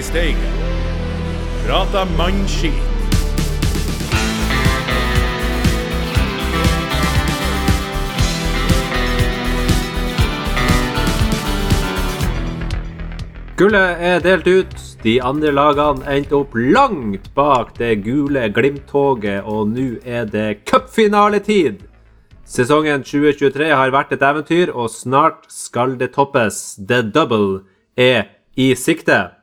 i steigen. Prata mannskit. Gullet er delt ut. De andre lagene endte opp langt bak det gule Glimt-toget, og nå er det cupfinaletid. Sesongen 2023 har vært et eventyr, og snart skal det toppes. The double er i sikte.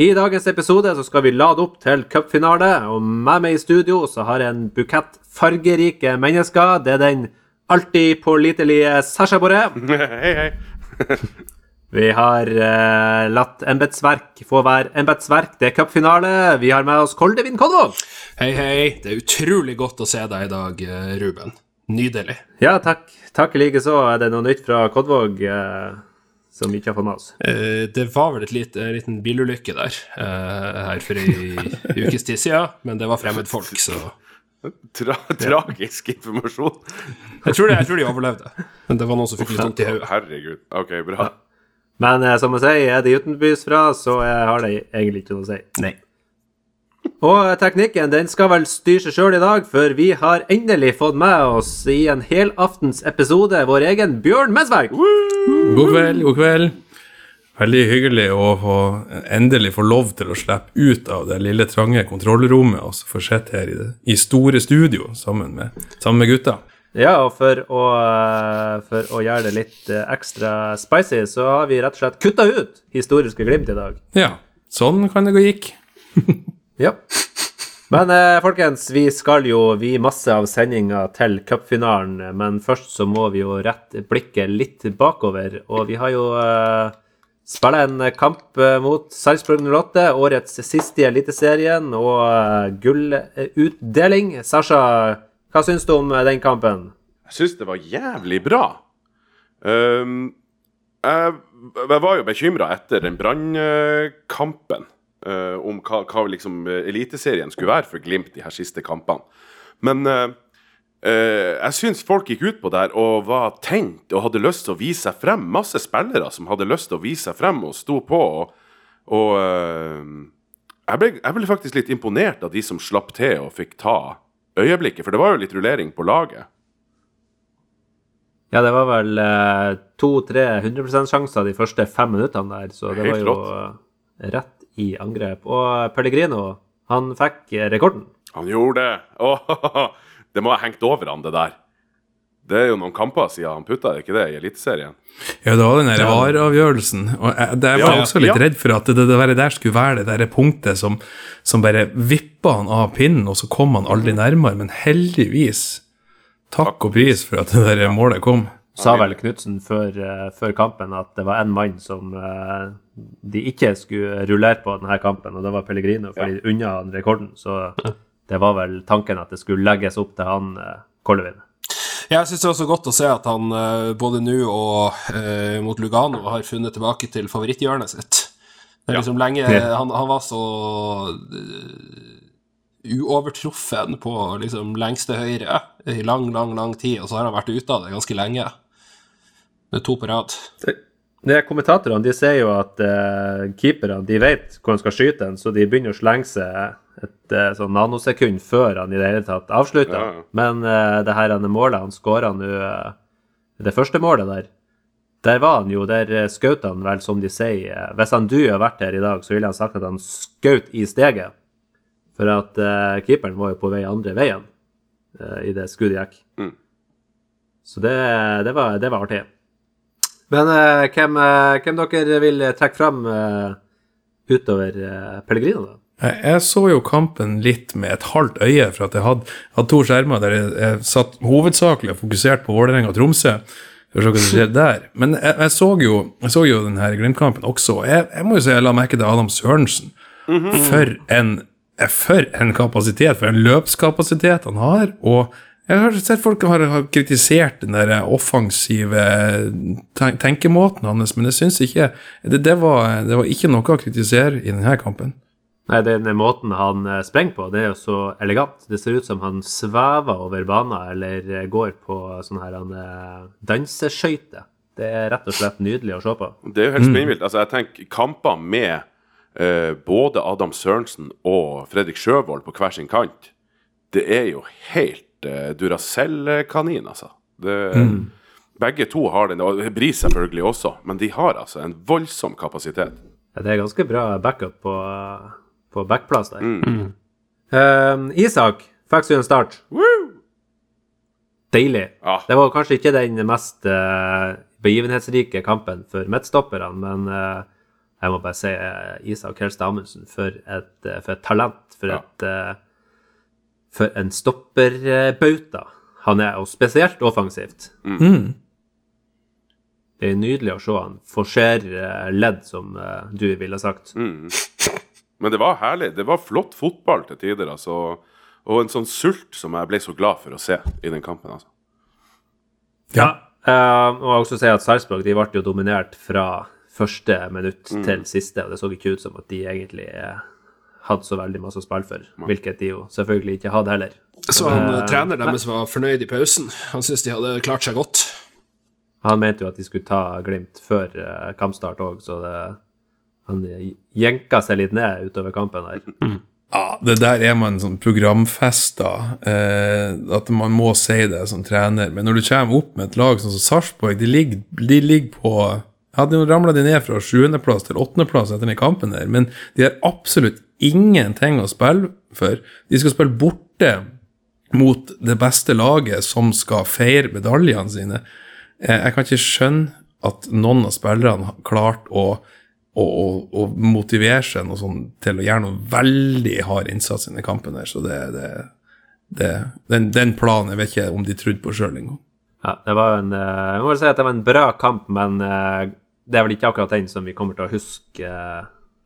I dagens episode så skal vi lade opp til cupfinale, og med meg i studio så har jeg en bukett fargerike mennesker. Det er den alltid pålitelige Sasha Boré. hei, hei. Vi har eh, latt embetsverk få være embetsverk. Det er cupfinale. Vi har med oss Koldevin Kolvåg. Hei, hei. Det er utrolig godt å se deg i dag, eh, Ruben. Nydelig. Ja, takk. Takk likeså. Er det noe nytt fra Kodvåg eh, som vi ikke har fått med oss? Eh, det var vel en liten bilulykke der eh, her for ei ukes tid siden, men det var fremmedfolk, så Tra tragisk informasjon. jeg tror, det, jeg tror de overlevde. Men det var noen som fikk litt vondt i hodet. Herregud. OK, bra. Men eh, som jeg sier, er de utenbys fra, så jeg har det egentlig ikke noe å si. Nei. Og teknikken den skal vel styre seg sjøl i dag, for vi har endelig fått med oss i en helaftens episode vår egen Bjørn Mensberg. God kveld, god kveld. Veldig hyggelig å få, endelig få lov til å slippe ut av det lille, trange kontrollrommet og få sitte her i, det, i store studio sammen med, sammen med gutta. Ja, og for å, eh, for å gjøre det litt eh, ekstra spicy, så har vi rett og slett kutta ut historiske glimt i dag. Ja, sånn kan det gå gikk. Ja. Men eh, folkens, vi skal jo vie masse av sendinga til cupfinalen, men først så må vi jo rette blikket litt bakover. Og vi har jo eh, spilla en kamp eh, mot Sarpsborg 08, årets siste i Eliteserien, og eh, gullutdeling. Sasha, hva syns du om eh, den kampen? Jeg syns det var jævlig bra. Um, jeg, jeg var jo bekymra etter den brannkampen. Eh, om hva, hva liksom eh, Eliteserien skulle være for Glimt de her siste kampene. Men uh, Uh, jeg syns folk gikk ut på der og var tenkt og hadde lyst til å vise seg frem. Masse spillere som hadde lyst til å vise seg frem og sto på. Og, og uh, jeg, ble, jeg ble faktisk litt imponert av de som slapp til og fikk ta øyeblikket, for det var jo litt rullering på laget. Ja, det var vel to-tre 100% sjanser de første fem minuttene der, så det Helt var jo rett i angrep. Og Pellegrino, han fikk rekorden. Han gjorde det! Åh, det må ha hengt over han, det der. Det er jo noen kamper siden han putta, er det ikke det, i Eliteserien? Ja, det var den der VAR-avgjørelsen. Og jeg, jeg var Ja, også litt ja. redd for at det, det der- skulle være det der punktet som, som bare vippa han av pinnen, og så kom han aldri nærmere. Men heldigvis, takk og pris for at det der målet kom. sa vel Knutsen før, eh, før kampen at det var én mann som eh, de ikke skulle rullere på denne kampen, og det var Pellegrino, fordi unna han rekorden. Så det var vel tanken at det skulle legges opp til han uh, Kollevin. Jeg syns det er også godt å se at han eh, både nå og eh, mot Lugano har funnet tilbake til favoritthjørnet sitt. Det er liksom lenge han, han var så eh, uovertruffen på liksom lengste høyre i lang, lang, lang tid, og så har han vært ute av det ganske lenge. Det er to på rad. De her Kommentatorene de sier jo at uh, keeperne de vet hvor han skal skyte den, så de begynner å slenge seg et eh, sånn nanosekund før han i det hele tatt avslutter. Ja. Men eh, det her målet han skåra nå, eh, det første målet der, der var han jo, der uh, skjøt han vel, som de sier eh, Hvis han du har vært her i dag, så ville han sagt at han skjøt i steget. For at eh, keeperen var jo på vei andre veien uh, i det skuddet gikk. Mm. Så det, det, var, det var artig. Men eh, hvem, eh, hvem dere vil trekke fram eh, utover uh, Pellegrino, da? Jeg, så jo kampen litt med et halvt øye, for at jeg hadde, hadde to skjermer der jeg, jeg satt hovedsakelig og fokusert på Vålerenga og Tromsø. For å se hva som skjer der. Men jeg, jeg, så jo, jeg så jo denne Glimt-kampen også. og Jeg, jeg må jo si jeg la merke til Adam Sørensen. For en for en kapasitet, for en løpskapasitet han har. Og jeg har sett folk har, har kritisert den der offensive ten tenkemåten hans, men jeg syns ikke det, det, var, det var ikke noe å kritisere i denne kampen. Nei, den måten han eh, sprenger på, det er jo så elegant. Det ser ut som han svever over banen eller eh, går på sånn her eh, danseskøyter. Det er rett og slett nydelig å se på. Det er jo helt spinnvilt. Altså, jeg tenker kamper med uh, både Adam Sørensen og Fredrik Sjøvold på hver sin kant, det er jo helt eh, Duracell-kanin, altså. Det, Begge to har den, og Bris selvfølgelig også, men de har altså en voldsom kapasitet. Ja, Det er ganske bra backup på, på backplass der. Eh, Isak fikk seg en start. Deilig. Ja. Det var kanskje ikke den mest uh, begivenhetsrike kampen for midtstopperne, men uh, jeg må bare si eh, Isak Helst Amundsen for et, for et talent. For, Ja. et, for en stopperbauta han er, og spesielt offensivt. Mm. Det er nydelig å se han forsere eh, ledd, som eh, du ville sagt. Men det var herlig. Det var flott fotball til tider, altså. Og en sånn sult som jeg ble så glad for å se i den kampen, altså. Ja. ja og også si at Sarpsborg de ble jo dominert fra første minutt Mm. til siste, og det så ikke ut som at de egentlig eh, hadde så veldig masse å spille for, hvilket de jo selvfølgelig ikke hadde heller. Så han uh, trener deres var fornøyd i pausen. Han syntes de hadde klart seg godt. Han mente jo at de skulle ta Glimt før eh, kampstart òg, så det, han jenka seg litt ned utover kampen her. Ja, det der er man sånn programfesta, eh, at man må si det som trener. Men når du kommer opp med et lag sånn som Sarpsborg, de ligger, de ligger på Ja, de ramla ned fra sjuendeplass til åttendeplass etter den kampen der, men de har absolutt ingenting å spille for. De skal spille borte mot det beste laget som skal feire medaljene sine. Eh, jeg kan ikke skjønne at noen av spillerne har klart å å, å, å motivere seg sånn til å gjøre noe veldig hard innsats i kampen der. Så det, det, det den, den planen, jeg vet ikke om de trodde på sjøl engang. Ja, det var en eh, Jeg må si at det var en bra kamp, men eh, det er vel ikke akkurat den som vi kommer til å huske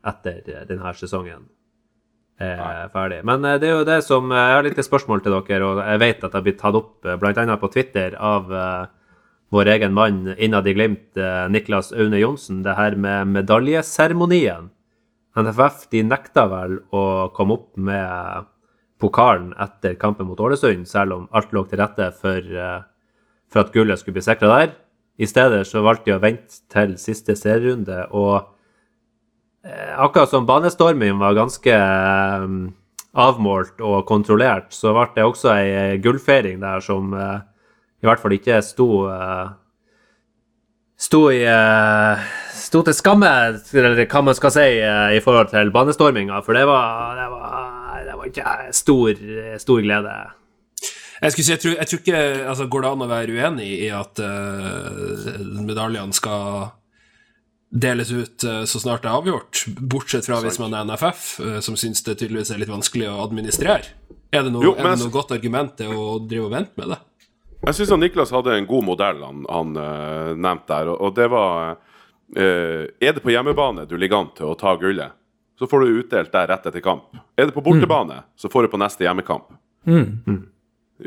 etter denne sesongen er ferdig. Men eh, det er jo det som eh, Jeg har litt spørsmål til dere, og jeg vet at har blitt tatt opp bl.a. på Twitter av eh, vår egen mann innad i Glimt, eh, Niklas Aune Johnsen, det her med medaljeseremonien. NFF de nekta vel å komme opp med pokalen etter kampen mot Ålesund, selv om alt lå til rette for, eh, for at gullet skulle bli sikra der. I stedet så valgte de å vente til siste serierunde, og eh, akkurat som banestorming var ganske eh, avmålt og kontrollert, så ble det også ei gullfeiring der som eh, i hvert fall ikke sto eh, Sto i eh, Sto til skamme, eller hva man skal si, eh, i forhold til banestorminga, for det var, det var, det var ikke stor, stor glede. Jeg skulle si, jeg tror, jeg tror ikke altså, Går det an å være uenig i at uh, medaljene skal deles ut eh, så snart det er avgjort? Bortsett fra hvis man er NFF, eh, som syns det tydeligvis er litt vanskelig å administrere. Er det noe, Jo, er det noe godt argument til å drive og vente med det? Jeg syns Niklas hadde en god modell han, han uh, nevnte der, og, og det var uh, Er det på hjemmebane du ligger an til å ta gullet, så får du utdelt der rett etter kamp. Er det på bortebane, så får du på neste hjemmekamp.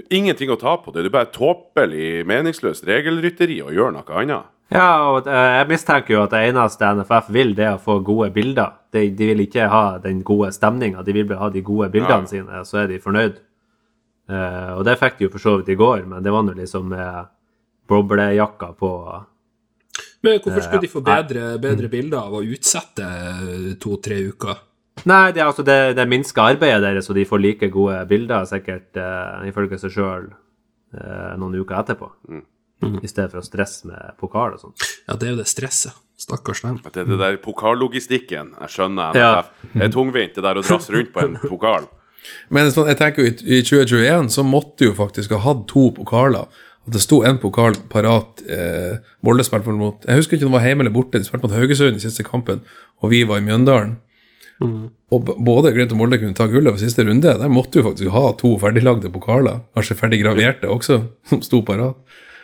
Ingenting å ta på det. Det er bare tåpelig, meningsløst regelrytteri å gjøre noe annet. Ja, og eh, jeg mistenker jo at det eneste NFF vil, det er å få gode bilder. De, de vil ikke ha den gode stemninga, de vil ha de gode bildene Ja. sine, så er de fornøyd. Uh, og det fikk de jo for så vidt i går, men det var nå liksom med boblejakka på Men hvorfor skulle de få bedre, bedre bilder av å utsette to-tre uker? Nei, det, altså, det, det minsker arbeidet deres, så de får like gode bilder, sikkert uh, ifølge seg sjøl, noen uker etterpå. I stedet for å stresse med pokal og sånn. Ja, det er jo det stresset. Stakkars dem. Det er det der pokallogistikken. Jeg skjønner Ja. Det er tungvint, det der å drasse rundt på en pokal. Men sånn, jeg tenker jo i, i 2021 så måtte du jo faktisk ha hatt to pokaler. At det sto en pokal parat. Eh, Molde spilte vel mot Jeg husker ikke om det var hjemme eller borte. De spilte mot Haugesund i siste kampen, og vi var i Mjøndalen. Og både Glimt og Molde kunne ta gullet for siste runde. Der måtte du faktisk ha to ferdiglagde pokaler. Kanskje ferdig graverte også, som sto parat.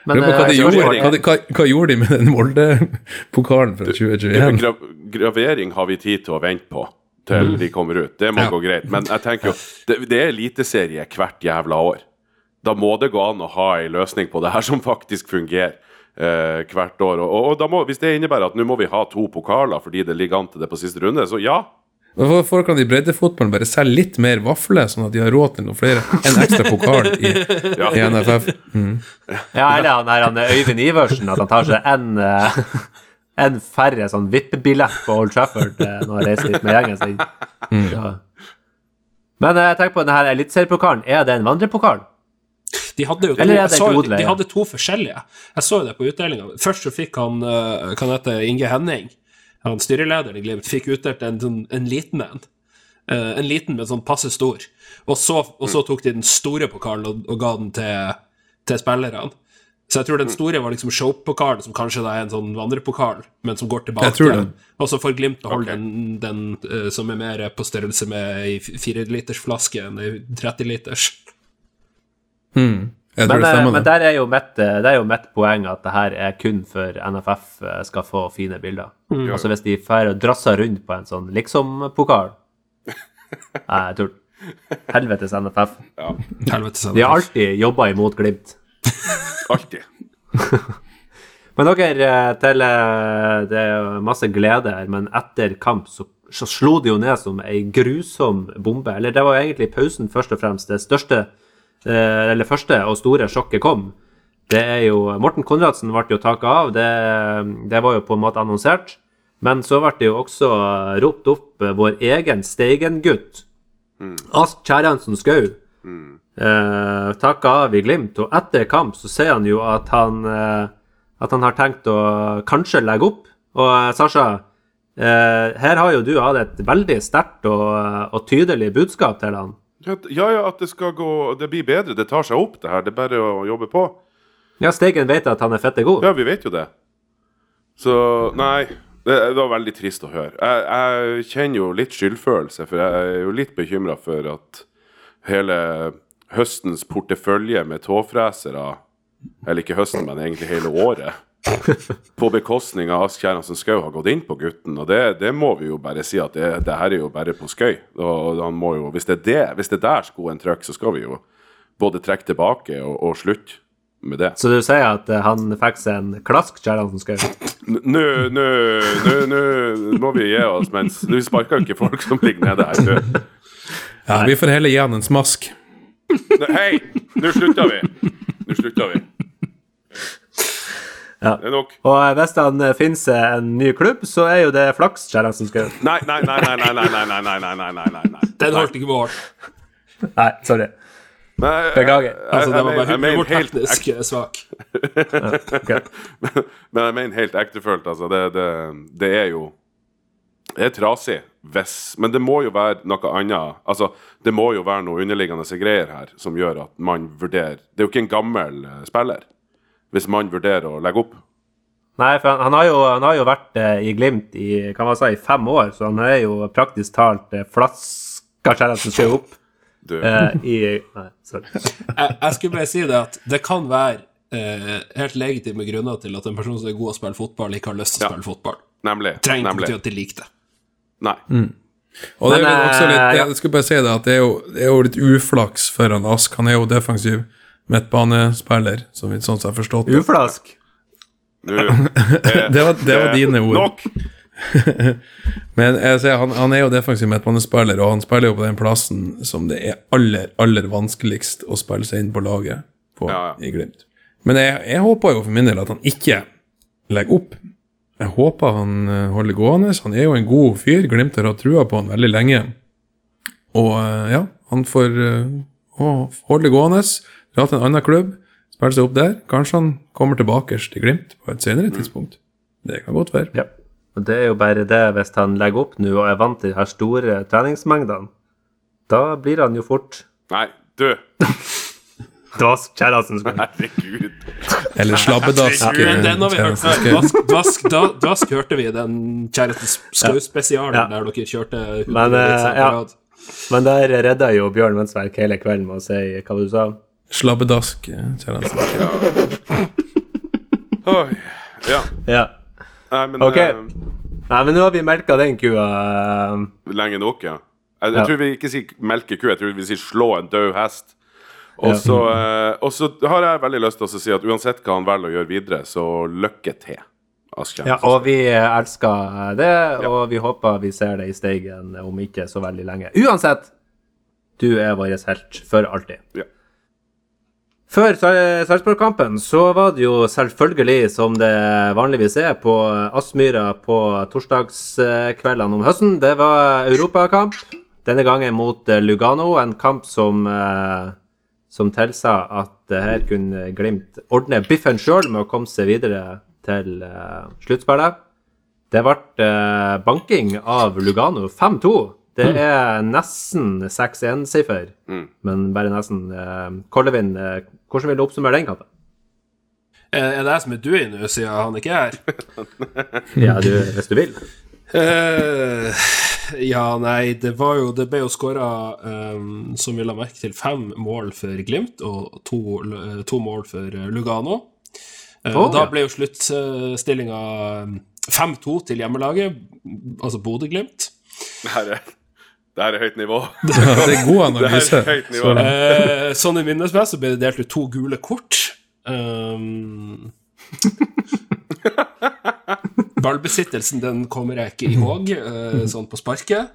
Men, men hva, eh, de gjorde, hva, de, hva, hva gjorde de med den Molde-pokalen fra 2021? Gra gravering har vi tid til å vente på til de kommer ut. Det må Ja. gå greit. Men jeg tenker jo, det, det er eliteserie hvert jævla år. Da må det gå an å ha ei løsning på det her som faktisk fungerer. eh, hvert år. Og, og, og da må, hvis det innebærer at nå må vi ha to pokaler fordi det ligger an til det på siste runde, så ja. Hvorfor kan de i breddefotballen bare selge litt mer vafler, sånn at de har råd til noen flere? En ekstra pokal i, i NFF. Mm. Ja, eller han han Øyvind Iversen, at han tar seg en, eh, en færre sånn vippebillett på Old Trafford eh, når han reiser dit med gjengen sin. Ja. Men eh, jeg tenker på denne eliteseriepokalen. Er det en vandrepokal? De hadde jo to, Eller er det så, Godle, de hadde to forskjellige. Jeg så jo det på utdelinga. Først så fikk han hva heter Inge Henning, han styrelederen i Glimt, fikk utdelt en, sånn- en liten en. Eh, en liten, men sånn passe stor. Og så, og så tok de den store pokalen og, og ga den til, til spillerne. Så jeg tror den store var liksom showpokalen, som kanskje da er en sånn vandrepokal, men som går tilbake. igjen. Og så får Glimt å holde okay. den, den eh, som er mer på størrelse med ei firelitersflaske enn ei 30-liters. Hmm. Jeg tror Men, det eh, stemmer, men der er, jo mitt, eh, det er jo mitt poeng at det her er kun for NFF eh, skal få fine bilder. Altså hvis de drar og drasser rundt på en sånn liksom-pokal Nei, jeg tror Helvetes NFF. Helvete, De har alltid jobba imot Glimt. Alltid. Men dere, til Det er masse glede her, men etter kamp så, så slo det jo ned som ei grusom bombe. Eller det var jo egentlig pausen først og fremst det største Eller første og store sjokket kom. Det er jo Morten Konradsen ble jo taka av, det, det var jo på en måte annonsert. Men så ble det jo også eh, ropt opp eh, vår egen Steigen-gutt, Ask Kjerransen Skau. Eh, takka av i Glimt, og etter kamp så sier han jo at han eh, at han har tenkt å kanskje legge opp. Og eh, Sasha, eh, her har jo du hatt et veldig sterkt og, og tydelig budskap til han. Ja, ja, at det skal gå Det blir bedre. Det tar seg opp, det her. Det er bare å jobbe på. Ja, Steigen vet at han er fette god. Ja, vi vet jo det. Så nei. Det, det var veldig trist å høre. Jeg, jeg kjenner jo litt skyldfølelse, for jeg er jo litt bekymra for at hele høstens portefølje med tåfresere Eller ikke høsten, men egentlig hele året. På bekostning av Ask Kjerransen Skau har gått inn på gutten. Og det, det må vi jo bare si at det, det her er jo bare på skøy. Og han må jo, hvis det er det, hvis det er der skoen trykker, så skal vi jo både trekke tilbake og, og slutte med det. Så du sier at eh, han fikk seg en klask, Kjerransen Skau? Nå, nå, nå, nå må vi gi oss, mens vi sparker jo ikke folk som ligger nede her. Du. Ja, vi får heller gi han en smask. Hei, nå slutter vi. Nå slutter vi. Ja. Det er nok. Og eh, hvis han finnes en ny klubb, så er jo det flaks, som Skau. Nei, nei, nei, nei, nei, nei, nei, nei, nei, nei, nei, nei, nei, nei. Den holdt ikke mål. Nei, sorry. Nei, Beklager. Altså, det var bare humorteknisk eh, svak. Men jeg mener helt ektefølt, altså. Det, det, det er jo Det er trasig hvis Men det må jo være noe annet. Altså, det må jo være noe underliggende greier her som gjør at man vurderer Det er jo ikke en gammel eh, spiller. Hvis man vurderer å legge opp. Nei, for han, han, har jo, han har jo vært eh, i Glimt i kan man si, i fem år, så han er jo praktisk talt eh, flaska Kjerransen Skau opp Du, eh, i Nei, sorry. Jeg, jeg skulle bare si det at det kan være eh, helt legitime grunner til at en person som er god å spille fotball, ikke har lyst til å Ja. spille fotball. nemlig. Trenger ikke bety at de liker det. Nei. Og det er Men, jo også litt, jeg, jeg skulle bare si det at det er jo, det er jo litt uflaks for han Ask. Han er jo defensiv midtbanespiller, som vi- sånn som har forstått det. Uflask. Du, eh, Det var, det var dine ord. Nok! Men jeg sier, han, han er jo defensiv midtbanespiller, og han spiller jo på den plassen som det er aller, aller vanskeligst å spille seg inn på laget på Ja, ja. i Glimt. Men jeg, jeg håper jo for min del at han ikke legger opp. Jeg håper han eh, holder gående. Han er jo en god fyr. Glimt har hatt trua på han veldig lenge. Og eh, ja, han får eh, å holde gående, dra til en annen klubb, spille seg opp der. Kanskje han kommer tilbake til Glimt på et senere tidspunkt. Det kan godt være. Ja. Og det er jo bare det hvis han legger opp nå og er vant til de her store treningsmengdene. Da blir han jo fort Nei, du. Dask Kjerransen Skau. Herregud. Eller slabbedask. Herregud, den har vi hørt før. Dvask, dvask, da, dvask hørte vi i den Kjæreste Skau-spesialen Ja. der dere kjørte Men, eh, på ja. Men der redda jo Bjørn Mønsverk hele kvelden med å si hva du sa. Slabbedask, eh, Kjerransen. Oi. Ja. Ja. Nei, men Ok. eh, Nei, men nå har vi melka den kua. eh, lenge nok, ja. Jeg, jeg Ja. tror vi ikke sier melke ku, jeg tror vi sier slå en død hest. Og Ja. så eh, har jeg veldig lyst til å si at uansett hva han velger å gjøre videre, så lykke til. Asken, Ja, og vi elsker det, og vi håper vi ser det i Steigen om ikke så veldig lenge. Uansett, du er vår helt for alltid. Ja. Før Sar- Sarpsborg-kampen så var det jo selvfølgelig, som det vanligvis er på Aspmyra på torsdagskveldene om høsten, det var europakamp. Denne gangen mot eh, Lugano, en kamp som, eh, som tilsa at her kunne Glimt ordne biffen sjøl med å komme seg videre til eh, sluttspillet. Det ble banking av Lugano 5-2. Det er nesten 6-1-siffer, Mm. men bare nesten. Kollevin, hvordan vil du oppsummere den kampen? Er er det jeg som er du i nå, siden han ikke er her? Ja, du, hvis du vil. Uh, ja, nei, det var jo Det ble jo skåra, som vi la merke til, fem mål for Glimt og to, eh, to mål for eh, Lugano. Uh, oh, da ja. ble jo sluttstillinga 5-2 til hjemmelaget, altså Bodø-Glimt. Det her er, det her er høyt nivå. Det er god analyse. er høyt nivå. Så. Eh, sånn i minnesmed så ble det delt ut to gule kort. Um, ballbesittelsen den kommer jeg ikke ihåg eh, sånn på sparket,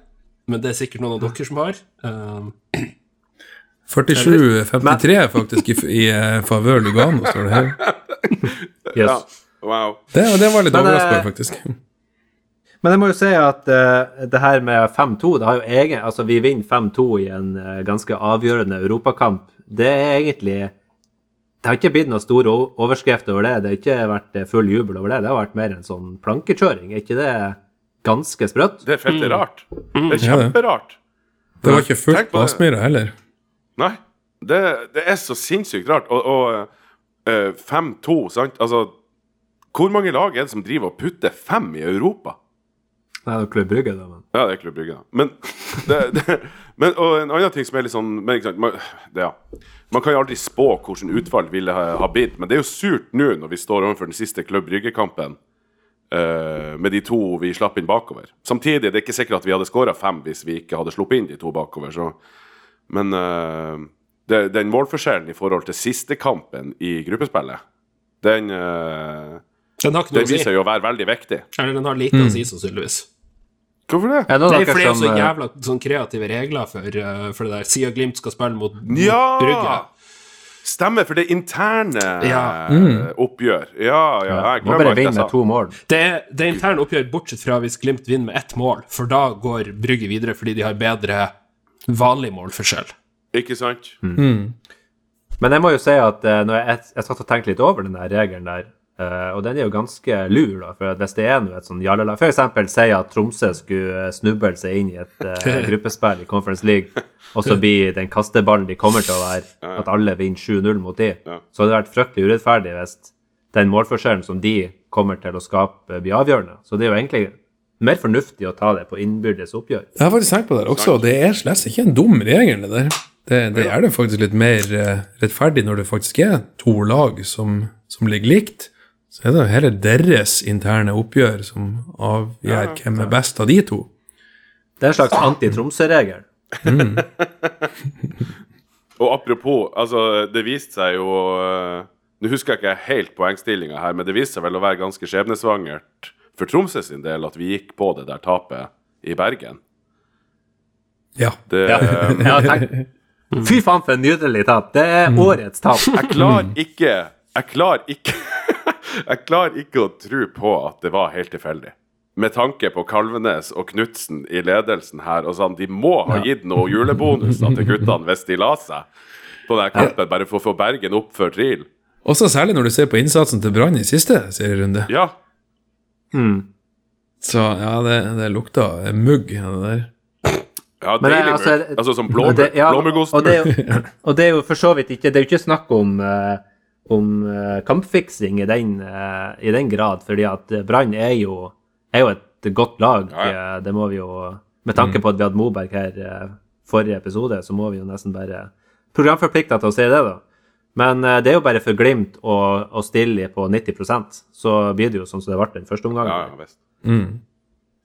men det er sikkert noen av dere som har. Um, 47-53 faktisk i, i eh, favør Lugano, står det her. Yes. Ja. Wow. Det, det var litt eh, overraskende, faktisk. Men jeg må jo si at uh, det her med 5-2 det har jo egen, altså Vi vinner 5-2 i en uh, ganske avgjørende europakamp. Det er egentlig Det har ikke blitt noe stor overskrift over det. Det har ikke vært eh, full jubel over det. Det har vært mer en sånn plankekjøring. Er ikke det ganske sprøtt? Det er fette rart. Det er Ja, det. kjemperart. Det var ikke fullt på. Aspmyra heller. Nei. Det, det er så sinnssykt rart. Og, og uh, 5-2, sant? Altså Hvor mange lag er det som driver og putter fem i Europa? Nei, det er Klubb Brygge, da, men Ja, det er Klubb Brygge, da. Men, det, det, men og en annen ting som er litt sånn men, ikke sant, man, det, ja. man kan jo aldri spå hvordan utfall ville ha, ha blitt, men det er jo surt nå når vi står overfor den siste Klubb Brygge-kampen Uh, med de to vi slapp inn bakover. Samtidig det er ikke sikkert at vi hadde skåra fem hvis vi ikke hadde sluppet inn de to bakover. Så. Men uh, det, den målforskjellen i forhold til siste kampen i gruppespillet, den, uh, den den å si. viser jo å være veldig viktig. Eller den har lite å si, sannsynligvis. Hvorfor det? er det er fordi det er så eh, jævla sånn kreative regler for, eh, for det der. Siden Glimt skal spille mot, mot Ja! Brygge. Stemmer, for det er interne Ja. Mm. oppgjør. Ja, ja. Jeg Må glemmer bare vinne med to mål. Det er, det er interne oppgjør, bortsett fra hvis Glimt vinner med ett mål, for da går Brygge videre fordi de har bedre vanlig målforskjell. Ikke sant? Men jeg må jo si at eh, når jeg, jeg satt og tenkte litt over den regelen der, eh, og den er jo ganske lur, da, for hvis det er noe et sånn jallala For eksempel si at Tromsø skulle eh, snuble seg inn i et uh, gruppespill i Conference League, og så blir den kasteballen de kommer til å være, at alle vinner 7-0 mot de, så hadde det vært fryktelig urettferdig hvis den målforskjellen som de kommer til å skape, blir avgjørende. Så det er jo egentlig mer fornuftig å ta det på innbyrdes oppgjør. Jeg har faktisk tenkt på det også, og det er slett ikke en dum regel, det der. Det, det gjør det faktisk litt mer rettferdig når det faktisk er to lag som, som ligger likt. Så er det jo heller deres interne oppgjør som avgjør hvem er best av de to. Det er en slags anti-Tromsø-regel. Og apropos, altså, det viste seg jo eh, Nå husker jeg ikke helt poengstillinga her, men det viste seg vel å være ganske skjebnesvangert for Tromsø sin del at vi gikk på det der tapet i Bergen. Ja. Det, eh, Ja, tenk. Fy faen, for en nydelig tap. Det er årets tap. Jeg klarer ikke Jeg klarer ikke Jeg klarer ikke å tro på at det var helt tilfeldig. Med tanke på Kalvenes og Knutsen i ledelsen her. og sånn, De må ha gitt noe julebonuser til guttene hvis de la seg på den kampen, bare for å få Bergen opp før TRIL. Også særlig når du ser på innsatsen til Brann i siste serierunde. Ja. Så ja, det, det lukta mugg, det der. ja det, deilig altså, mugg. Altså som blå, ja, blåmuggost. og, det er jo- og det er jo for så vidt ikke Det er jo ikke snakk om, eh, om eh, kampfiksing i den, eh, i den grad, fordi at eh, Brann er er jo et godt lag. Ja, Det må vi jo Med tanke på at vi hadde Moberg her forrige episode, så må vi jo nesten bare programforplikta til å si det, da. Men det er jo bare for Glimt å, å stille på 90% så blir det jo sånn som det ble den første omgangen. Ja, ja, visst.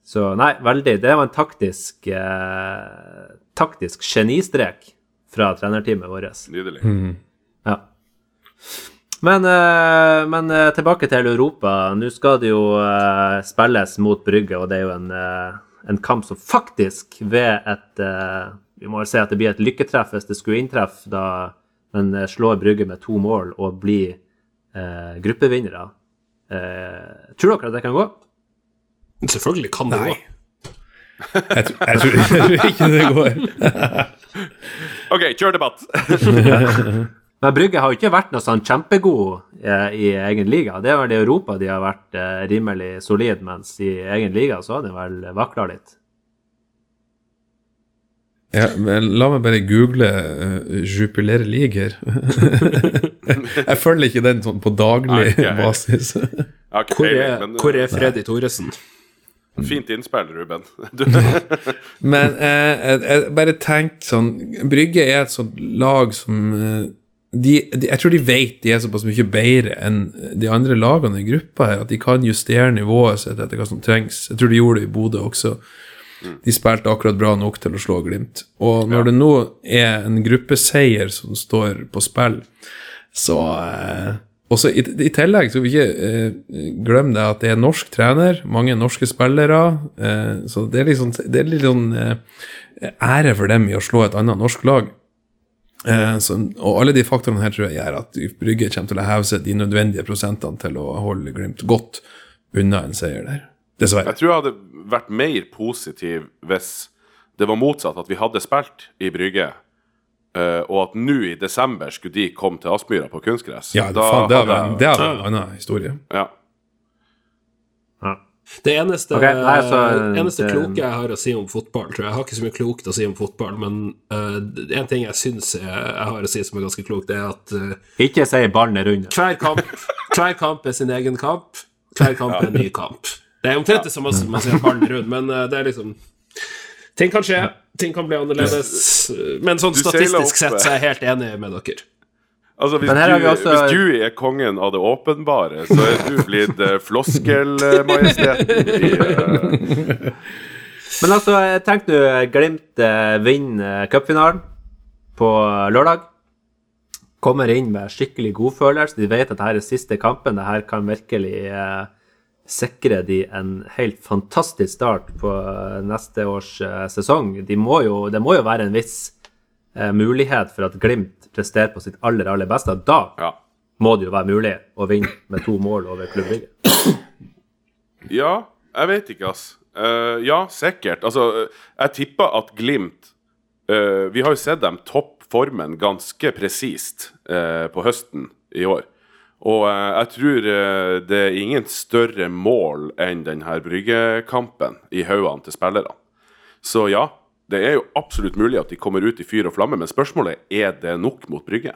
Så nei, veldig. Det var en taktisk eh, taktisk genistrek fra trenerteamet vårt. Nydelig. Ja. Men, eh, men eh, tilbake til Europa. Nå skal det jo eh, spilles mot Brygge, og det er jo en, en kamp som faktisk ved et Vi må vel si at det blir et lykketreff hvis det skulle inntreffe, da man slår Brygge med to mål og blir eh, gruppevinnere. Eh, tror dere at det kan gå? Selvfølgelig kan det Nei. gå. Jeg, tror- jeg, tror, jeg tror ikke det går. OK, kjør debatt! Men Brygge har jo ikke vært noe sånn kjempegod eh, i egen liga. Det er vel i Europa de har vært eh, rimelig solid, mens i egen liga så har de vel vakla litt. Ja, men la meg bare google uh, 'Jupilere liger'. jeg følger ikke den sånn på daglig Nei, ikke basis. Jeg har ikke Hvor er, men hvor er Freddy Thoresen? eh, fint innspill, Ruben. Men eh, jeg, jeg bare tenker sånn Brygge er et sånt lag som eh, de, de, Jeg tror de vet de er såpass mye bedre enn de andre lagene i gruppa her, at de kan justere nivået sitt etter hva som trengs. Jeg tror de gjorde det i Bodø også. De spilte akkurat bra nok til å slå Glimt. Og når det nå er en gruppeseier som står på spill, så eh, også i, I tillegg skal vi ikke eh, glemme det at det er norsk trener, mange norske spillere. Eh, så det er, liksom, det er litt sånn eh, ære for dem i å slå et annet norsk lag. Eh, så, og alle de faktorene her tror jeg gjør at Brygge kommer til å heve seg de nødvendige prosentene til å holde Glimt godt unna en seier der. Dessverre. jeg tror jeg hadde vært mer positiv hvis det var motsatt, at vi hadde spilt i Brygge, eh, og at nå i desember skulle de komme til Aspmyra på kunstgress. Ja, det, Da faen, det vært en annen historie. Ja. Det eneste, okay, nei, så- eneste det- kloke jeg har å si om fotball, tror jeg Jeg har ikke så mye klokt å si om fotball, men uh, en ting jeg syns jeg, jeg har å si som er ganske klokt, det er at uh, Ikke si ballen er rund. hver, hver kamp er sin egen kamp. Hver kamp er en ny kamp. Det er omtrent det samme som man sier ballen rundt, men uh, det er liksom Ting kan skje, ting kan bli annerledes. Men sånn statistisk sett så er jeg helt enig med dere. Altså, hvis, du, også- hvis du er kongen av det åpenbare, så er du blitt uh, floskelmajesteten i eh, Men altså, jeg tenkte nå Glimt uh, vinner eh, cupfinalen på lørdag. Kommer inn med skikkelig godfølelse. De vet at dette er siste kampen. Dette kan virkelig uh, sikre de en helt fantastisk start på eh, neste års eh, sesong. De må jo, det må jo være en viss eh, mulighet for at Glimt presterer på sitt aller, aller beste. Da Ja. må det jo være mulig å vinne med to mål over Klubb Brygge. Ja, jeg vet ikke, ass. Uh, ja, sikkert. Altså, eh, jeg tipper at Glimt uh, Vi har jo sett dem topp formen ganske presist uh, på høsten i år. Og jeg tror det er ingen større mål enn denne bryggekampen i haugene til spillerne. Så ja, det er jo absolutt mulig at de kommer ut i fyr og flamme, men spørsmålet er er det nok mot Brygge.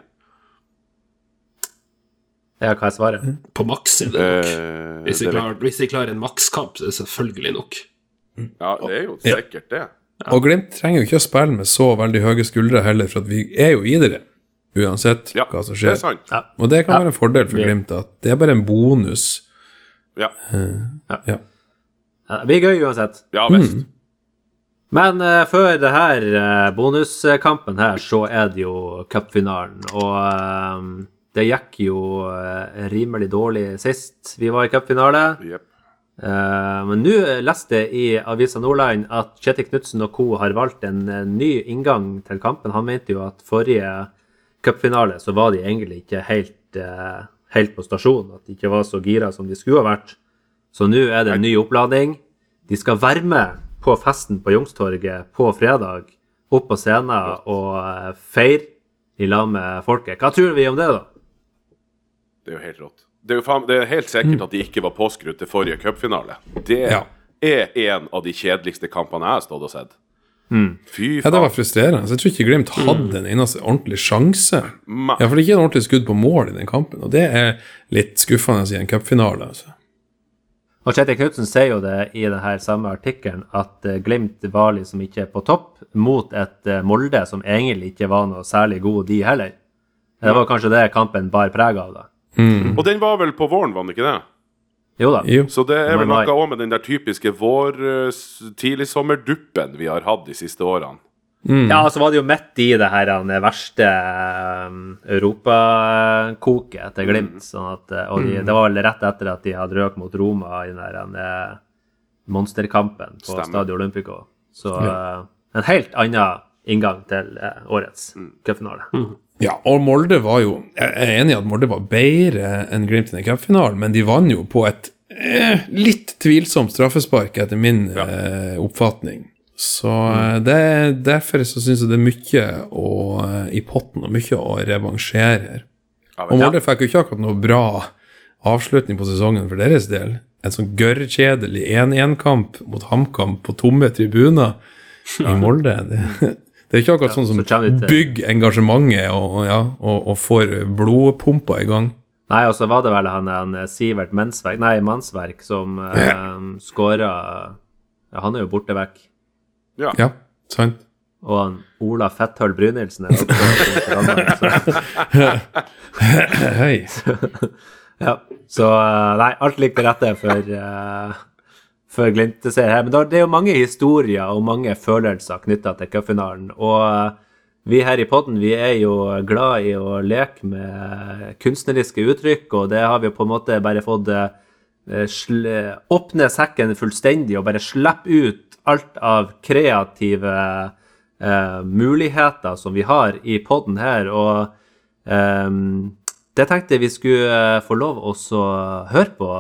Ja, hva er svaret? På maks er det nok. Eh, Hvis de klarer, hvis de klarer en makskamp, så er det selvfølgelig nok. ja, det er jo sikkert det. Og Glimt trenger jo ikke å spille med så veldig høye skuldre heller, for at vi er jo i det, uansett Ja, hva som det er skjer. Ja. Og det kan Ja. være en fordel for Glimt, at det er bare en bonus. Ja, Ja. Ja, det blir gøy uansett. ja visst. Men uh, før det her uh, bonuskampen her, så er det jo cupfinalen. Og uh, det gikk jo rimelig dårlig sist vi var i cupfinale. Yep. Men nå leste jeg i Avisa Nordland at Kjetil Knutsen og co. har valgt en ny inngang til kampen. Han mente jo at forrige cupfinale så var de egentlig ikke helt, helt på stasjon. At de ikke var så gira som de skulle ha vært. Så nå er det en ny oppladning. De skal være med på festen på Youngstorget på fredag. Opp på scenen og eh, feire i lag med folket. Hva tror vi om det, da? Det er jo helt rått. Det er jo faen, det er helt sikkert at de ikke var påskrudd til forrige cupfinale. Det Ja. er en av de kjedeligste kampene jeg har stått og sett. Fy Ja, det var frustrerende. Så jeg tror ikke Glimt hadde en eneste ordentlig sjanse. Iallfall ikke en ordentlig skudd på mål i den kampen, og det er litt skuffende i en cupfinale. Altså. Og Kjetil Knutsen sier jo det i denne samme artikkelen, at eh, Glimt var liksom ikke på topp mot et eh, Molde som egentlig ikke var noe særlig god, de heller. Det var kanskje det kampen bar preg av, da. Og den var vel på våren, var den ikke det? Jo da. Jo. Så det er vel noe òg med den der typiske vår eh, vi har hatt de siste årene. Ja, så var det jo midt i det her Den verste um, europakoket til Glimt. Sånn at, eh, og de, det var vel rett etter at de hadde røkt mot Roma i den der eh, monsterkampen på Stemmer. Stadio Olympico. Så eh, en helt annen inngang til årets cupfinale. Ja, og Molde var jo Jeg er enig i at Molde var bedre enn Glimt i cupfinalen, men de vant jo på et eh, litt tvilsomt straffespark, etter min eh, oppfatning. Så eh, det, derfor så syns jeg det er mye å, eh, i potten og mye å revansjere her. Ja, Og Molde Molde fikk jo ikke akkurat noe bra avslutning på sesongen for deres del. En sånn gørrkjedelig 1-1-kamp mot HamKam på tomme tribuner i Molde. Det, det er ikke akkurat sånn som bygger engasjementet og, ja, og, og får blodpumpa i gang. Nei, og så var det vel han, han Sivert Mensverk, nei, Mannsverk som eh, skåra ja, Han er jo borte vekk. Ja. Ja, sant? Og han Ola Fetthøl Brynildsen er også Hei. så, ja. så eh, nei, alt ligger til rette for uh, for Glimt ser her. Men det er jo mange historier og mange følelser knytta til cupfinalen. Og eh, vi her i podden vi er jo glad i å leke med kunstneriske uttrykk, og det har vi jo på en måte bare fått åpne sekken fullstendig og bare slippe ut alt av kreative eh, muligheter som vi har i podden her. Og eh, det tenkte jeg vi skulle eh, få lov å høre på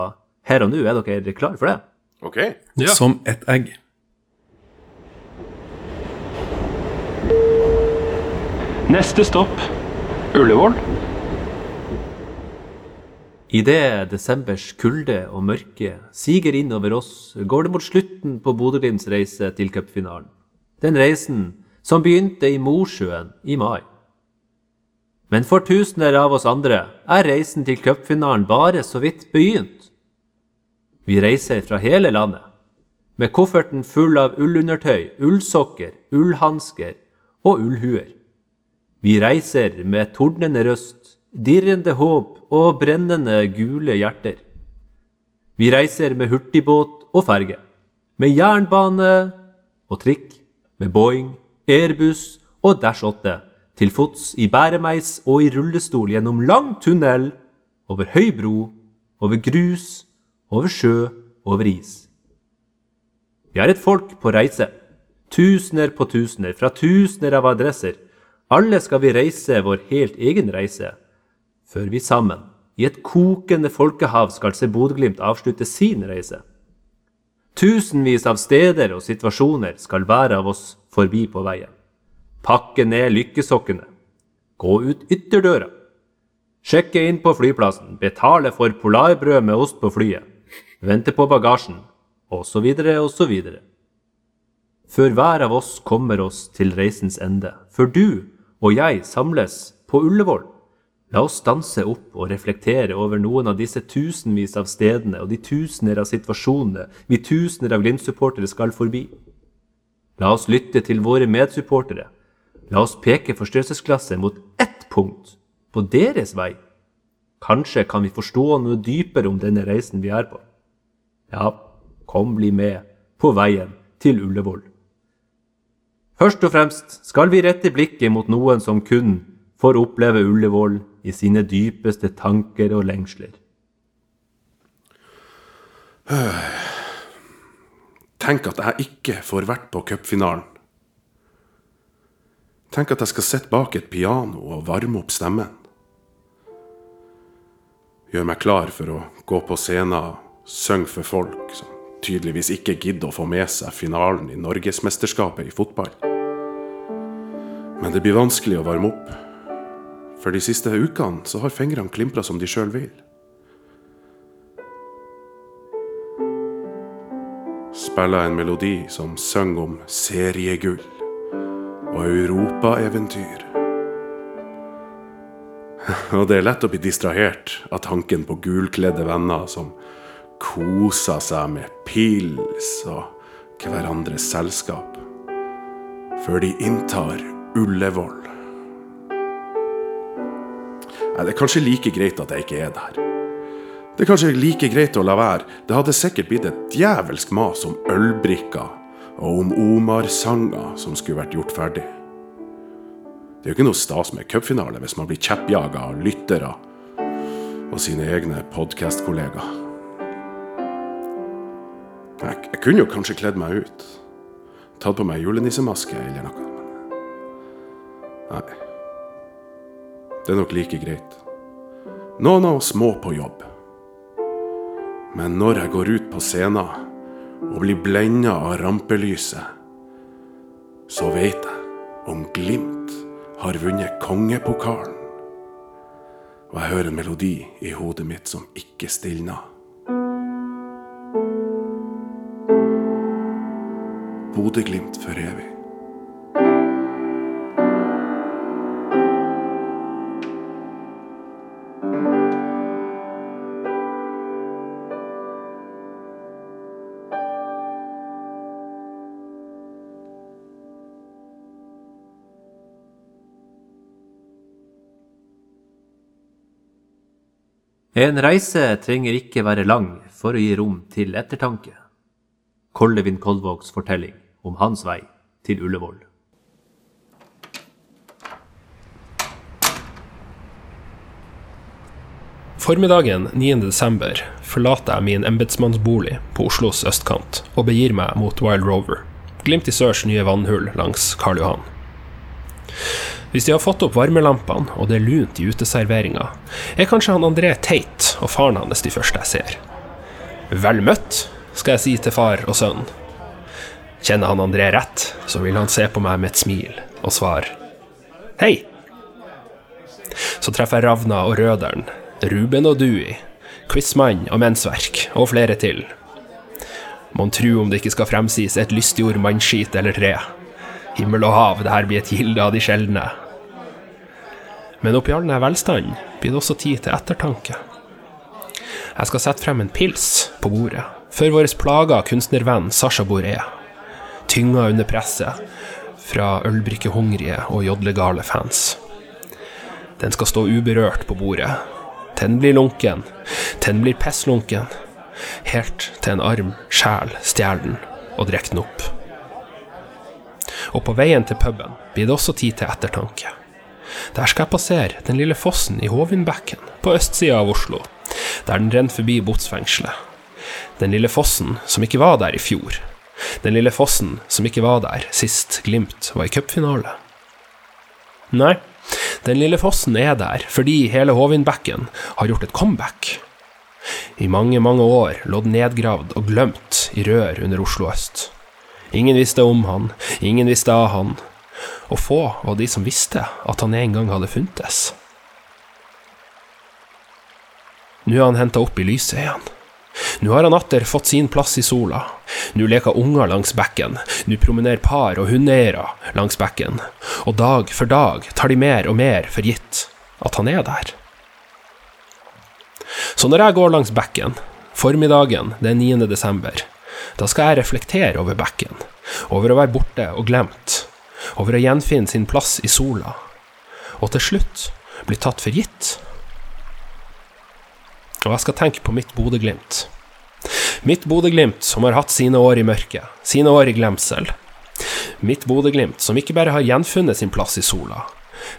her og nå. Er dere klare for det? Ok. Ja. Som et egg. Neste stopp Ullevål. Idet desembers kulde og mørke siger inn over oss, går det mot slutten på Bodø-Glimts reise til cupfinalen. Den reisen som begynte i Mosjøen i mai. Men for tusener av oss andre er reisen til cupfinalen bare så vidt begynt. Vi reiser fra hele landet, med kofferten full av ullundertøy, ullsokker, ullhansker og ullhuer. Vi reiser med tordnende røst, dirrende håp og brennende gule hjerter. Vi reiser med hurtigbåt og ferge, med jernbane og trikk, med Boeing, Airbus og Dash 8, til fots i bæremeis og i rullestol gjennom lang tunnel, over høy bro, over grus, over sjø, over is. Vi er et folk på reise. Tusener på tusener, fra tusener av adresser. Alle skal vi reise vår helt egen reise, før vi sammen, i et kokende folkehav, skal se Bodø-Glimt avslutte sin reise. Tusenvis av steder og situasjoner skal hver av oss forbi på veien. Pakke ned lykkesokkene. Gå ut ytterdøra. Sjekke inn på flyplassen, betale for polarbrød med ost på flyet, vente på bagasjen, Og så videre og så videre. Før hver av oss kommer oss til reisens ende, før du og jeg samles på Ullevål, la oss stanse opp og reflektere over noen av disse tusenvis av stedene og de tusener av situasjonene vi tusener av Glimt-supportere skal forbi. La oss lytte til våre medsupportere. La oss peke forstørrelsesglasset mot ett punkt på deres vei. Kanskje kan vi forstå noe dypere om denne reisen vi er på. Ja, kom bli med på veien til Ullevål. Først og fremst skal vi rette blikket mot noen som kun får oppleve Ullevål i sine dypeste tanker og lengsler. Tenk at jeg ikke får vært på cupfinalen. Tenk at jeg skal sitte bak et piano og varme opp stemmen. Gjør meg klar for å gå på scenen og synge for folk som tydeligvis ikke gidder å få med seg finalen i Norgesmesterskapet i fotball. Men det blir vanskelig å varme opp. For de siste ukene så har fingrene klimpra som de sjøl vil. Spiller en melodi som synger om seriegull og europaeventyr. Og det er lett å bli distrahert av tanken på gulkledde venner som koser seg med pils og hverandres selskap, før de inntar Ullevål. Nei, det er kanskje like greit at jeg ikke er der. Det er kanskje like greit å la være. Det hadde sikkert blitt et djevelsk mas om ølbrikker og om Omar-sanger som skulle vært gjort ferdig. Det er jo ikke noe stas med cupfinale hvis man blir kjeppjaga av lyttere og sine egne podkastkollegaer. Jeg, jeg kunne jo kanskje kledd meg ut. Tatt på meg julenissemaske eller noe. Nei. Det er nok like greit. Noen av oss må på jobb. Men når jeg går ut på scenen og blir blenda av rampelyset, så veit jeg om Glimt har vunnet kongepokalen. Og jeg hører en melodi i hodet mitt som ikke stilner. Bodø-Glimt for evig. En reise trenger ikke være lang for å gi rom til ettertanke. Kollevin Kolvågs fortelling om hans vei til Ullevål. Formiddagen 9.12. forlater jeg min embetsmannsbolig på Oslos østkant og begir meg mot Wild Rover, Glimt i Sørs nye vannhull langs Karl Johan. Hvis de har fått opp varmelampene og det er lunt i uteserveringa, er kanskje han André Teit og faren hans de første jeg ser. Vel møtt, skal jeg si til far og sønn. Kjenner han André rett, så vil han se på meg med et smil og svare Hei! Så treffer jeg Ravna og Røderen, Ruben og Dewey, Quizmann og Mensverk, og flere til. Mon tru om det ikke skal fremsies et lystgjord mannskit eller tre. Himmel og hav, det her blir et gilde av de sjeldne. Men oppi all denne velstanden blir det også tid til ettertanke. Jeg skal sette frem en pils på bordet, for vår plaga kunstnervenn Sasha Boré. Tynga under presset fra ølbrikkehungrige og jodlegale fans. Den skal stå uberørt på bordet. Den blir lunken, den blir pisslunken. helt til en arm sjel stjeler den og drikker den opp. Og på veien til puben blir det også tid til ettertanke. Der skal jeg passere den lille fossen i Hovindbekken, på østsida av Oslo, der den renner forbi botsfengselet. Den lille fossen som ikke var der i fjor. Den lille fossen som ikke var der sist Glimt var i cupfinale. Nei, den lille fossen er der fordi hele Hovindbekken har gjort et comeback. I mange, mange år lå den nedgravd og glemt i rør under Oslo øst. Ingen visste om han, ingen visste av han, og få var de som visste at han en gang hadde funtes. Nå er han henta opp i lyset igjen. Nå har han atter fått sin plass i sola. Nå leker unger langs bekken, nå promenerer par og hundeeiere langs bekken, og dag for dag tar de mer og mer for gitt at han er der. Så når jeg går langs bekken, formiddagen den 9. desember, da skal jeg reflektere over bekken, over å være borte og glemt, over å gjenfinne sin plass i sola, og til slutt bli tatt for gitt. Og jeg skal tenke på mitt Bodø-Glimt. Mitt Bodø-Glimt som har hatt sine år i mørket, sine år i glemsel. Mitt Bodø-Glimt som ikke bare har gjenfunnet sin plass i sola,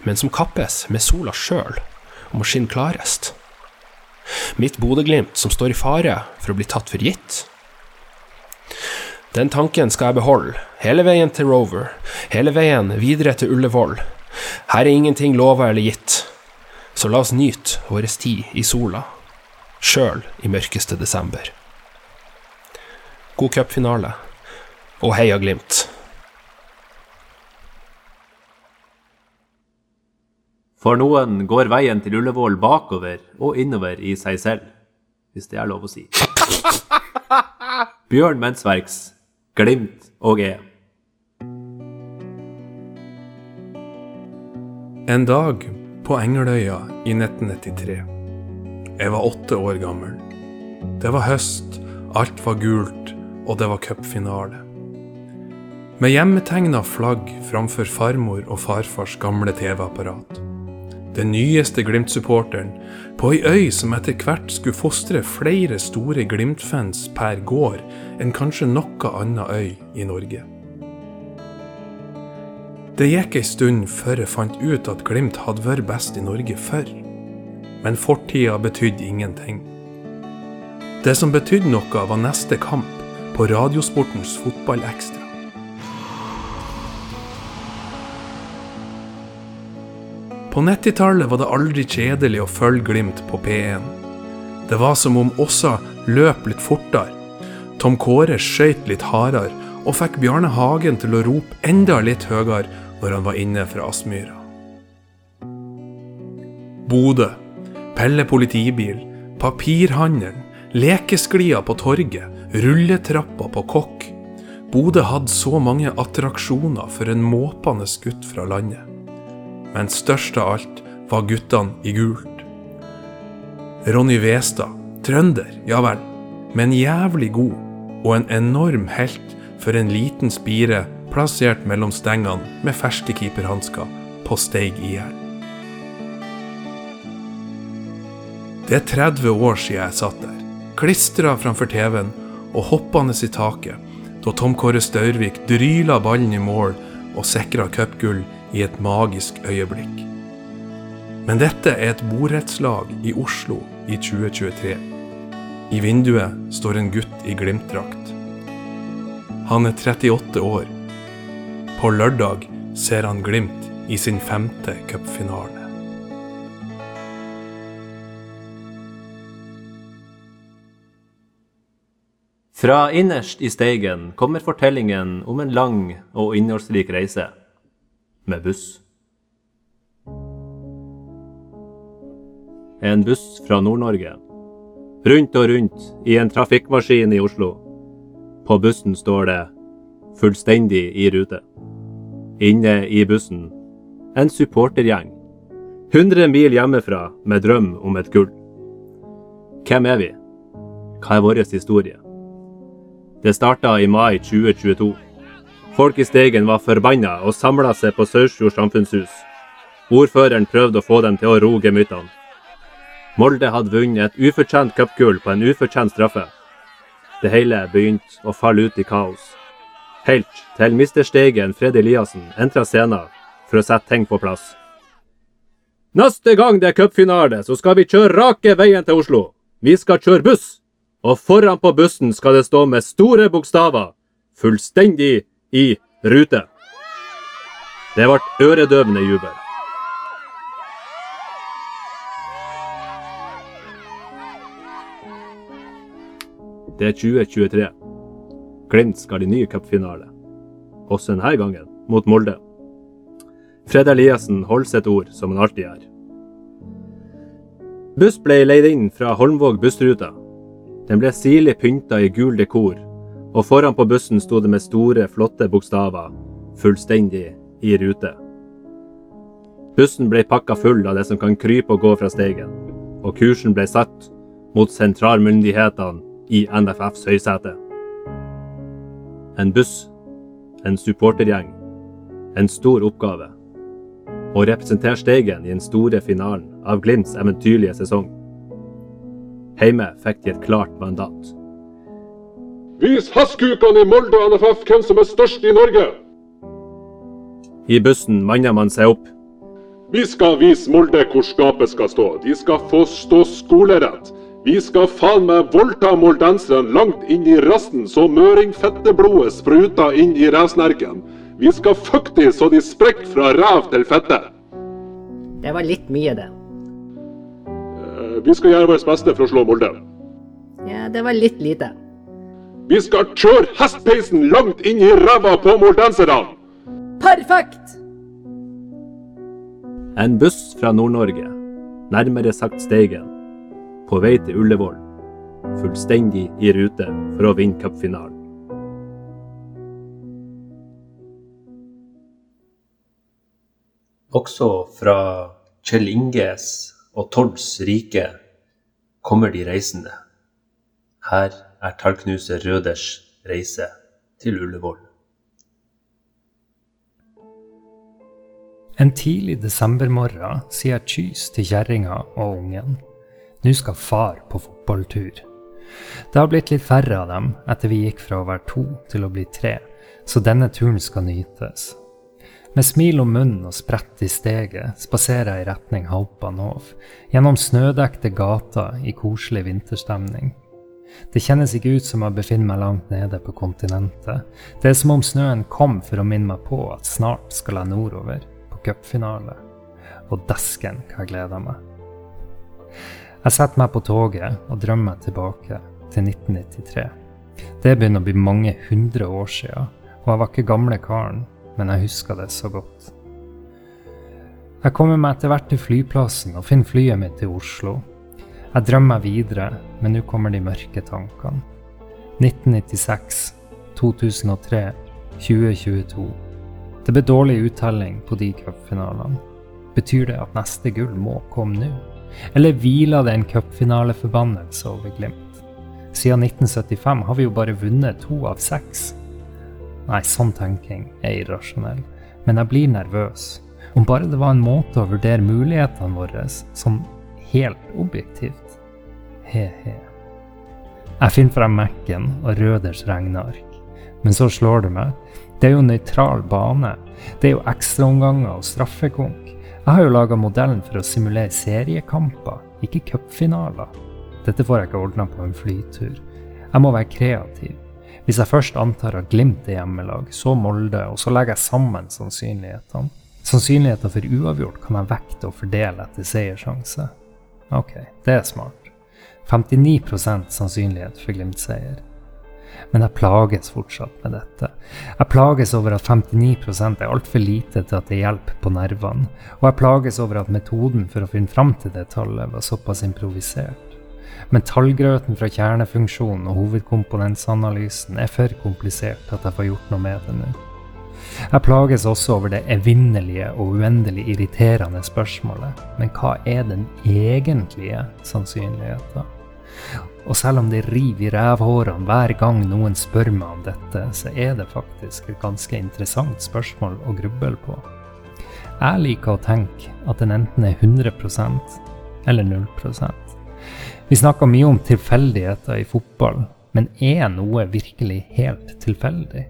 men som kappes med sola sjøl om å skinne klarest. Mitt Bodø-Glimt som står i fare for å bli tatt for gitt. Den tanken skal jeg beholde, hele veien til Rover, hele veien videre til Ullevål. Her er ingenting lova eller gitt, så la oss nyte vår tid i sola, sjøl i mørkeste desember. God cupfinale, og heia Glimt! For noen går veien til Ullevål bakover og innover i seg selv, hvis det er lov å si. Bjørn Mensverks Glimt og E. En dag på Engeløya i 1993. Jeg var åtte år gammel. Det var høst, alt var gult, og det var cupfinale. Med hjemmetegna flagg framfor farmor og farfars gamle TV-apparat. Den nyeste Glimt-supporteren på ei øy som etter hvert skulle fostre flere store Glimt-fans per gård enn kanskje noe anna øy i Norge. Det gikk ei stund før jeg fant ut at Glimt hadde vært best i Norge før. Men fortida betydde ingenting. Det som betydde noe, var neste kamp på Radiosportens Fotballekstra. På 90-tallet var det aldri kjedelig å følge Glimt på P1. Det var som om Åsa løp litt fortere. Tom Kåre skøyt litt hardere, og fikk Bjarne Hagen til å rope enda litt høyere når han var inne fra Aspmyra. Bodø. Pelle politibil. Papirhandelen. Lekesklia på torget. Rulletrappa på Kokk. Bodø hadde så mange attraksjoner for en måpende gutt fra landet. Men størst av alt var guttene i gult. Ronny Westad, trønder, ja vel, men jævlig god, og en enorm helt for en liten spire plassert mellom stengene med ferske keeperhansker på Steig IL. Det er 30 år siden jeg satt der, klistra framfor TV-en og hoppende i taket, da Tom Kåre Staurvik dryla ballen i mål og sikra cupgull i et magisk øyeblikk. Men dette er et borettslag i Oslo i 2023. I vinduet står en gutt i Glimt-drakt. Han er 38 år. På lørdag ser han Glimt i sin femte cupfinale. Fra innerst i Steigen kommer fortellingen om en lang og innholdsrik reise med buss. En buss fra Nord-Norge. Rundt og rundt i en trafikkmaskin i Oslo. På bussen står det 'fullstendig i rute'. Inne i bussen en supportergjeng. 100 mil hjemmefra med drøm om et gull. Hvem er vi? Hva er vår historie? Det starta i mai 2022. Folk i Steigen var forbanna og samla seg på Saursfjord samfunnshus. Ordføreren prøvde å få dem til å roe gemyttene. Molde hadde vunnet et ufortjent cupgull på en ufortjent straffe. Det hele begynte å falle ut i kaos. Helt til mister Steigen Fred Eliassen entra scenen for å sette ting på plass. Neste gang det er cupfinale, så skal vi kjøre rake veien til Oslo. Vi skal kjøre buss, og foran på bussen skal det stå med store bokstaver 'Fullstendig i rute'. Det ble øredøvende jubel. Det er 2023. Glimt skal i ny cupfinale. Også denne gangen mot Molde. Fred Eliassen holder sitt ord, som han alltid gjør. Buss ble leid inn fra Holmvåg bussrute. Den ble sirlig pynta i gul dekor, og foran på bussen sto det med store, flotte bokstaver 'Fullstendig i rute'. Bussen ble pakka full av det som kan krype og gå fra steigen, og kursen ble satt mot sentralmyndighetene i NFFs høysete. En buss, en supportergjeng, en stor oppgave. Å representere Steigen i den store finalen av Glimts eventyrlige sesong. Heime fikk de et klart mandat. Vis hasskukene i Molde og NFF hvem som er størst i Norge! I bussen manner man seg opp. Vi skal vise Molde hvor skapet skal stå. De skal få stå skolerett. Vi skal faen meg voldta moldenserne langt inn i rassen så møringfetteblodet spruter inn i rævsnerken. Vi skal fucke de så de sprekker fra ræv til fette. Det var litt mye, det. Eh, Vi skal gjøre vårt beste for å slå Molde. Ja, det var litt lite. Vi skal kjøre hestpeisen langt inn i ræva på moldenserne! Perfekt! En buss fra Nord-Norge, nærmere sagt Steigen, på vei til Ullevål. Fullstendig i rute for å vinne cupfinalen. Også fra Kjell Inges og Tords rike kommer de reisende. Her er tallknuser Røders reise til Ullevål. En tidlig desembermorgen sier Kys til kjerringa og ungen. Nå skal far på fotballtur. Det har blitt litt færre av dem etter vi gikk fra å være to til å bli tre, så denne turen skal nytes. Med smil om munnen og sprett i steget spaserer jeg i retning Haupanhov, gjennom snødekte gater i koselig vinterstemning. Det kjennes ikke ut som jeg befinner meg langt nede på kontinentet. Det er som om snøen kom for å minne meg på at snart skal jeg nordover, på cupfinale. Og dæsken hva jeg gleder meg. Jeg setter meg på toget og drømmer tilbake til 1993. Det begynner å bli mange hundre år siden, og jeg var ikke gamle karen, men jeg husker det så godt. Jeg kommer meg etter hvert til flyplassen og finner flyet mitt til Oslo. Jeg drømmer videre, men nå kommer de mørke tankene. 1996, 2003, 2022. Det ble dårlig uttelling på de cupfinalene. Betyr det at neste gull må komme nå? Eller hviler det en cupfinaleforbannelse over Glimt? Siden 1975 har vi jo bare vunnet to av seks. Nei, sånn tenking er irrasjonell, men jeg blir nervøs. Om bare det var en måte å vurdere mulighetene våre som helt objektivt. He-he. Jeg finner frem Mac-en og Røders regneark, men så slår det meg. Det er jo nøytral bane. Det er jo ekstraomganger og straffekonk. Jeg har jo laga modellen for å simulere seriekamper, ikke cupfinaler. Dette får jeg ikke ordna på en flytur. Jeg må være kreativ. Hvis jeg først antar at Glimt er hjemmelag, så Molde, og så legger jeg sammen sannsynlighetene. Sannsynligheter for uavgjort kan jeg vekte og fordele etter seiersjanse. Ok, det er smart. 59 sannsynlighet for Glimt-seier. Men jeg plages fortsatt med dette. Jeg plages over at 59% er altfor lite til at det hjelper på nervene, og jeg plages over at metoden for å finne fram til det tallet var såpass improvisert. Men tallgrøten fra kjernefunksjonen og hovedkomponentsanalysen er for komplisert til at jeg får gjort noe med det nå. Jeg plages også over det evinnelige og uendelig irriterende spørsmålet, men hva er den egentlige sannsynligheten? Og selv om det river i rævhårene hver gang noen spør meg om dette, så er det faktisk et ganske interessant spørsmål å gruble på. Jeg liker å tenke at den enten er 100% eller 0% vi snakker mye om tilfeldigheter i fotball, men er noe virkelig helt tilfeldig?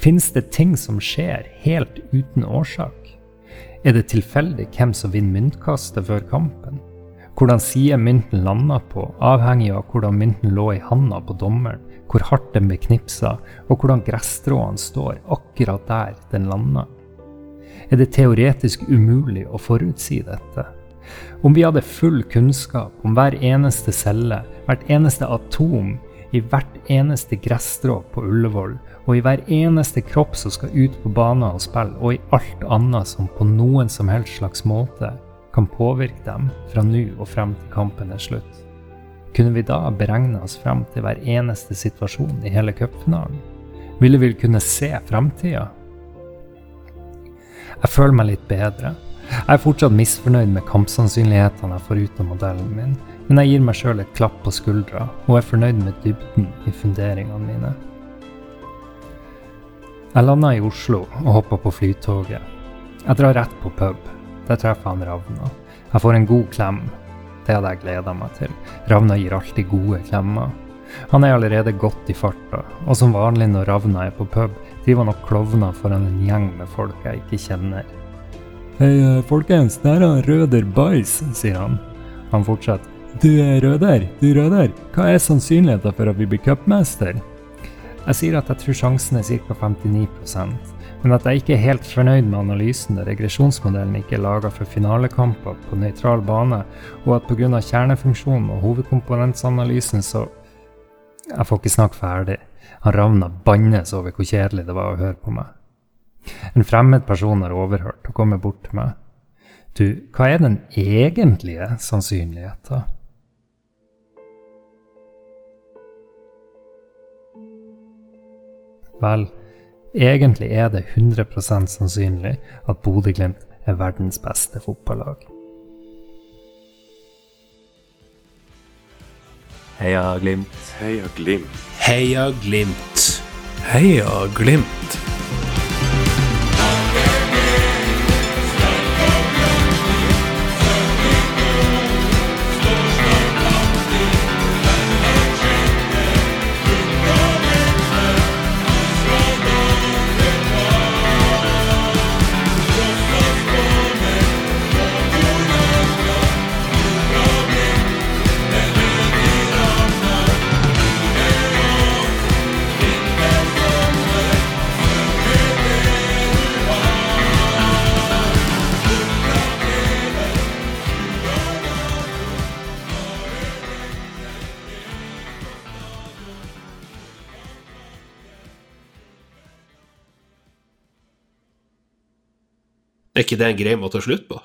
Fins det ting som skjer helt uten årsak? Er det tilfeldig hvem som vinner myntkastet før kampen? Hvordan side mynten lander på, avhengig av hvordan mynten lå i handa på dommeren, hvor hardt den ble knipsa, og hvordan gresstråene står akkurat der den lander. Er det teoretisk umulig å forutsi dette? Om vi hadde full kunnskap om hver eneste celle, hvert eneste atom, i hvert eneste gresstrå på Ullevål, og i hver eneste kropp som skal ut på banen og spille, og i alt annet som på noen som helst slags måte kan påvirke dem fra nå og frem til kampen er slutt. Kunne vi da beregne oss frem til hver eneste situasjon i hele cupfinalen? Ville vi kunne se fremtida? Jeg føler meg litt bedre. Jeg er fortsatt misfornøyd med kampsannsynlighetene jeg får ut av modellen min, men jeg gir meg sjøl et klapp på skuldra og er fornøyd med dybden i funderingene mine. Jeg landa i Oslo og hoppa på flytoget. Jeg drar rett på pub. Der treffer han Ravna. Jeg får en god klem. Det hadde jeg gleda meg til. Ravna gir alltid gode klemmer. Han er allerede godt i farta, og som vanlig når Ravna er på pub, driver han og klovner foran en gjeng med folk jeg ikke kjenner. Hei, eh, folkens, der er Røder Bais, sier han. Han fortsetter. Du er Røder, du Røder, hva er sannsynligheten for at vi blir cupmester? Jeg sier at jeg tror sjansen er ca. 59% men at jeg ikke er helt fornøyd med analysen der regresjonsmodellen ikke er laga for finalekamper på nøytral bane, og at pga. kjernefunksjonen og hovedkomponentsanalysen så Jeg får ikke snakke ferdig. Han Ravna bannes over hvor kjedelig det var å høre på meg. En fremmed person har overhørt og kommer bort til meg. Du, hva er den egentlige sannsynligheten? Vel, egentlig er det 100 sannsynlig at Bodø-Glimt er verdens beste fotballag. Heia Glimt. Heia Glimt. Heia Glimt. Heia Glimt. Ikke det en grei måte å slutte på?